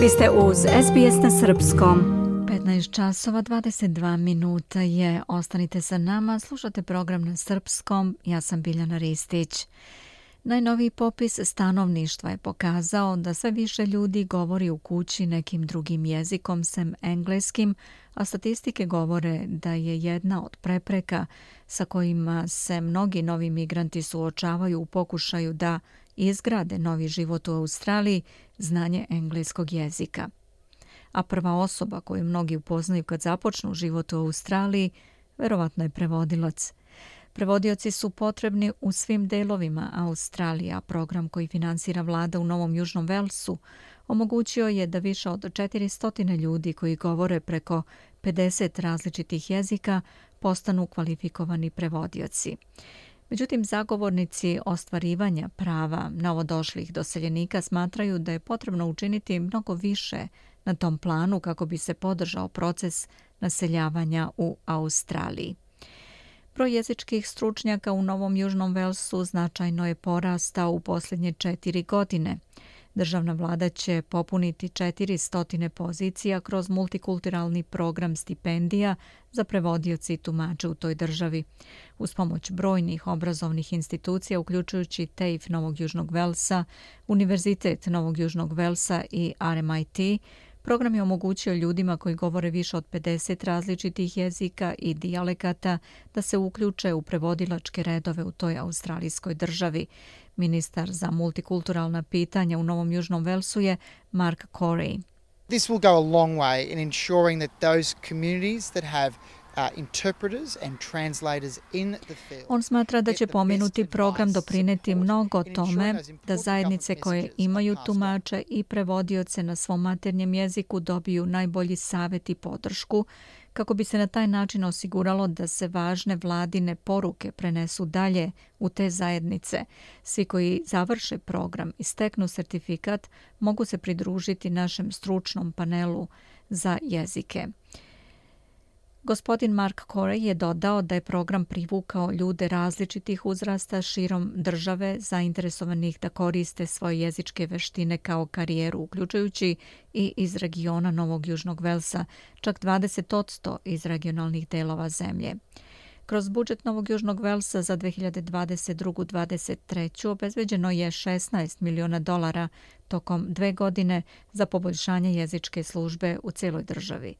Vi ste uz SBS na Srpskom. 15 časova 22 minuta je. Ostanite sa nama, slušate program na Srpskom. Ja sam Biljana Ristić. Najnoviji popis stanovništva je pokazao da sve više ljudi govori u kući nekim drugim jezikom sem engleskim, a statistike govore da je jedna od prepreka sa kojima se mnogi novi migranti suočavaju u pokušaju da izgrade novi život u Australiji znanje engleskog jezika. A prva osoba koju mnogi upoznaju kad započnu život u Australiji verovatno je prevodilac. Prevodioci su potrebni u svim delovima Australija. Program koji finansira vlada u Novom Južnom Velsu omogućio je da više od 400 ljudi koji govore preko 50 različitih jezika postanu kvalifikovani prevodioci. Međutim, zagovornici ostvarivanja prava novodošlih doseljenika smatraju da je potrebno učiniti mnogo više na tom planu kako bi se podržao proces naseljavanja u Australiji. Broj jezičkih stručnjaka u Novom Južnom Velsu značajno je porastao u posljednje četiri godine – Državna vlada će popuniti 400 pozicija kroz multikulturalni program stipendija za prevodioci i tumače u toj državi. Uz pomoć brojnih obrazovnih institucija, uključujući TAFE Novog Južnog Velsa, Univerzitet Novog Južnog Velsa i RMIT, Program je omogućio ljudima koji govore više od 50 različitih jezika i dijalekata da se uključe u prevodilačke redove u toj australijskoj državi. Ministar za multikulturalna pitanja u Novom Južnom Velsu je Mark Corey. This will go a long way in ensuring that those communities that have On smatra da će pomenuti program doprineti mnogo tome da zajednice koje imaju tumače i prevodioce na svom maternjem jeziku dobiju najbolji savjet i podršku kako bi se na taj način osiguralo da se važne vladine poruke prenesu dalje u te zajednice. Svi koji završe program i steknu sertifikat mogu se pridružiti našem stručnom panelu za jezike. Gospodin Mark Corey je dodao da je program privukao ljude različitih uzrasta širom države zainteresovanih da koriste svoje jezičke veštine kao karijeru, uključujući i iz regiona Novog Južnog Velsa, čak 20% iz regionalnih delova zemlje. Kroz budžet Novog Južnog Velsa za 2022-2023 obezveđeno je 16 miliona dolara tokom dve godine za poboljšanje jezičke službe u cijeloj državi.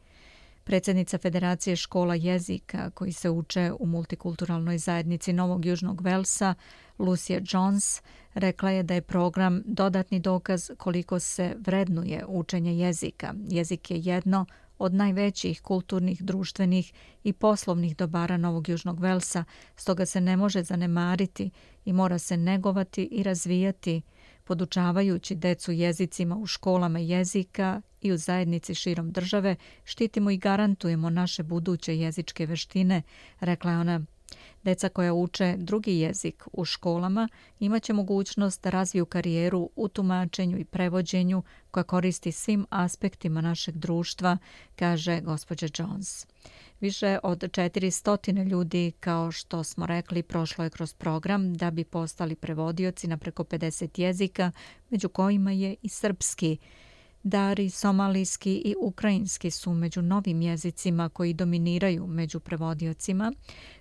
Predsjednica Federacije škola jezika koji se uče u multikulturalnoj zajednici Novog Južnog Velsa, Lucia Jones, rekla je da je program dodatni dokaz koliko se vrednuje učenje jezika. Jezik je jedno od najvećih kulturnih, društvenih i poslovnih dobara Novog Južnog Velsa, stoga se ne može zanemariti i mora se negovati i razvijati podučavajući decu jezicima u školama jezika i u zajednici širom države, štitimo i garantujemo naše buduće jezičke veštine, rekla je ona. Deca koja uče drugi jezik u školama imaće mogućnost da razviju karijeru u tumačenju i prevođenju koja koristi svim aspektima našeg društva, kaže gospođa Jones. Više od 400 ljudi, kao što smo rekli, prošlo je kroz program da bi postali prevodioci na preko 50 jezika, među kojima je i srpski. Dari, somalijski i ukrajinski su među novim jezicima koji dominiraju među prevodiocima,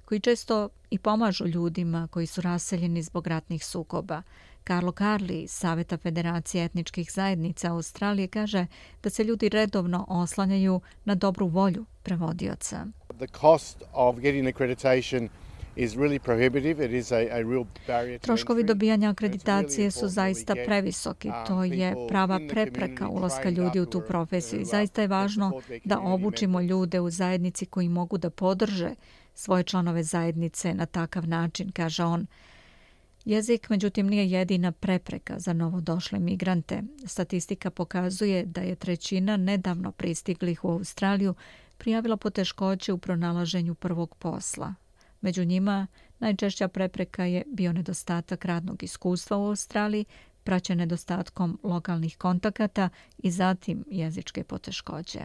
koji često i pomažu ljudima koji su raseljeni zbog ratnih sukoba. Karlo Karli, Saveta Federacije etničkih zajednica Australije, kaže da se ljudi redovno oslanjaju na dobru volju prevodioca. The cost of getting accreditation Troškovi dobijanja akreditacije su zaista previsoki. Um, to je prava prepreka ulaska ljudi u tu profesiju. I zaista je važno da obučimo ljude u zajednici koji mogu da podrže svoje članove zajednice na takav način, kaže on. Jezik, međutim, nije jedina prepreka za novodošle migrante. Statistika pokazuje da je trećina nedavno pristiglih u Australiju prijavila poteškoće u pronalaženju prvog posla. Među njima najčešća prepreka je bio nedostatak radnog iskustva u Australiji, praćen nedostatkom lokalnih kontakata i zatim jezičke poteškoće.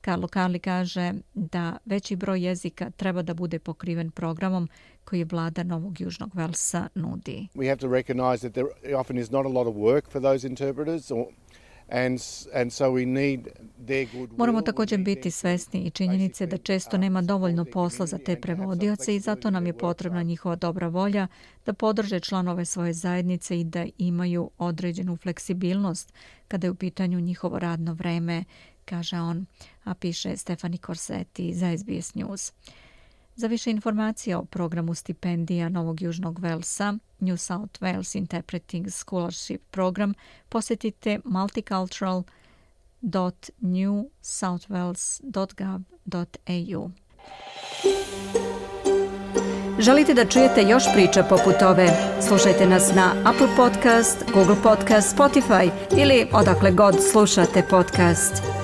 Karlo Karli kaže da veći broj jezika treba da bude pokriven programom koji vlada Novog Južnog Velsa nudi. We have to recognize that there often is not a lot of work for those interpreters or Moramo također biti svesni i činjenice da često nema dovoljno posla za te prevodioce i zato nam je potrebna njihova dobra volja da podrže članove svoje zajednice i da imaju određenu fleksibilnost kada je u pitanju njihovo radno vreme, kaže on, a piše Stefani Korsetti za SBS News. Za više informacija o programu stipendija Novog Južnog Velsa, New South Wales Interpreting Scholarship Program, posjetite multicultural.newsouthwales.gov.au. Želite da čujete još priča poput ove? Slušajte nas na Apple Podcast, Google Podcast, Spotify ili odakle god slušate podcast.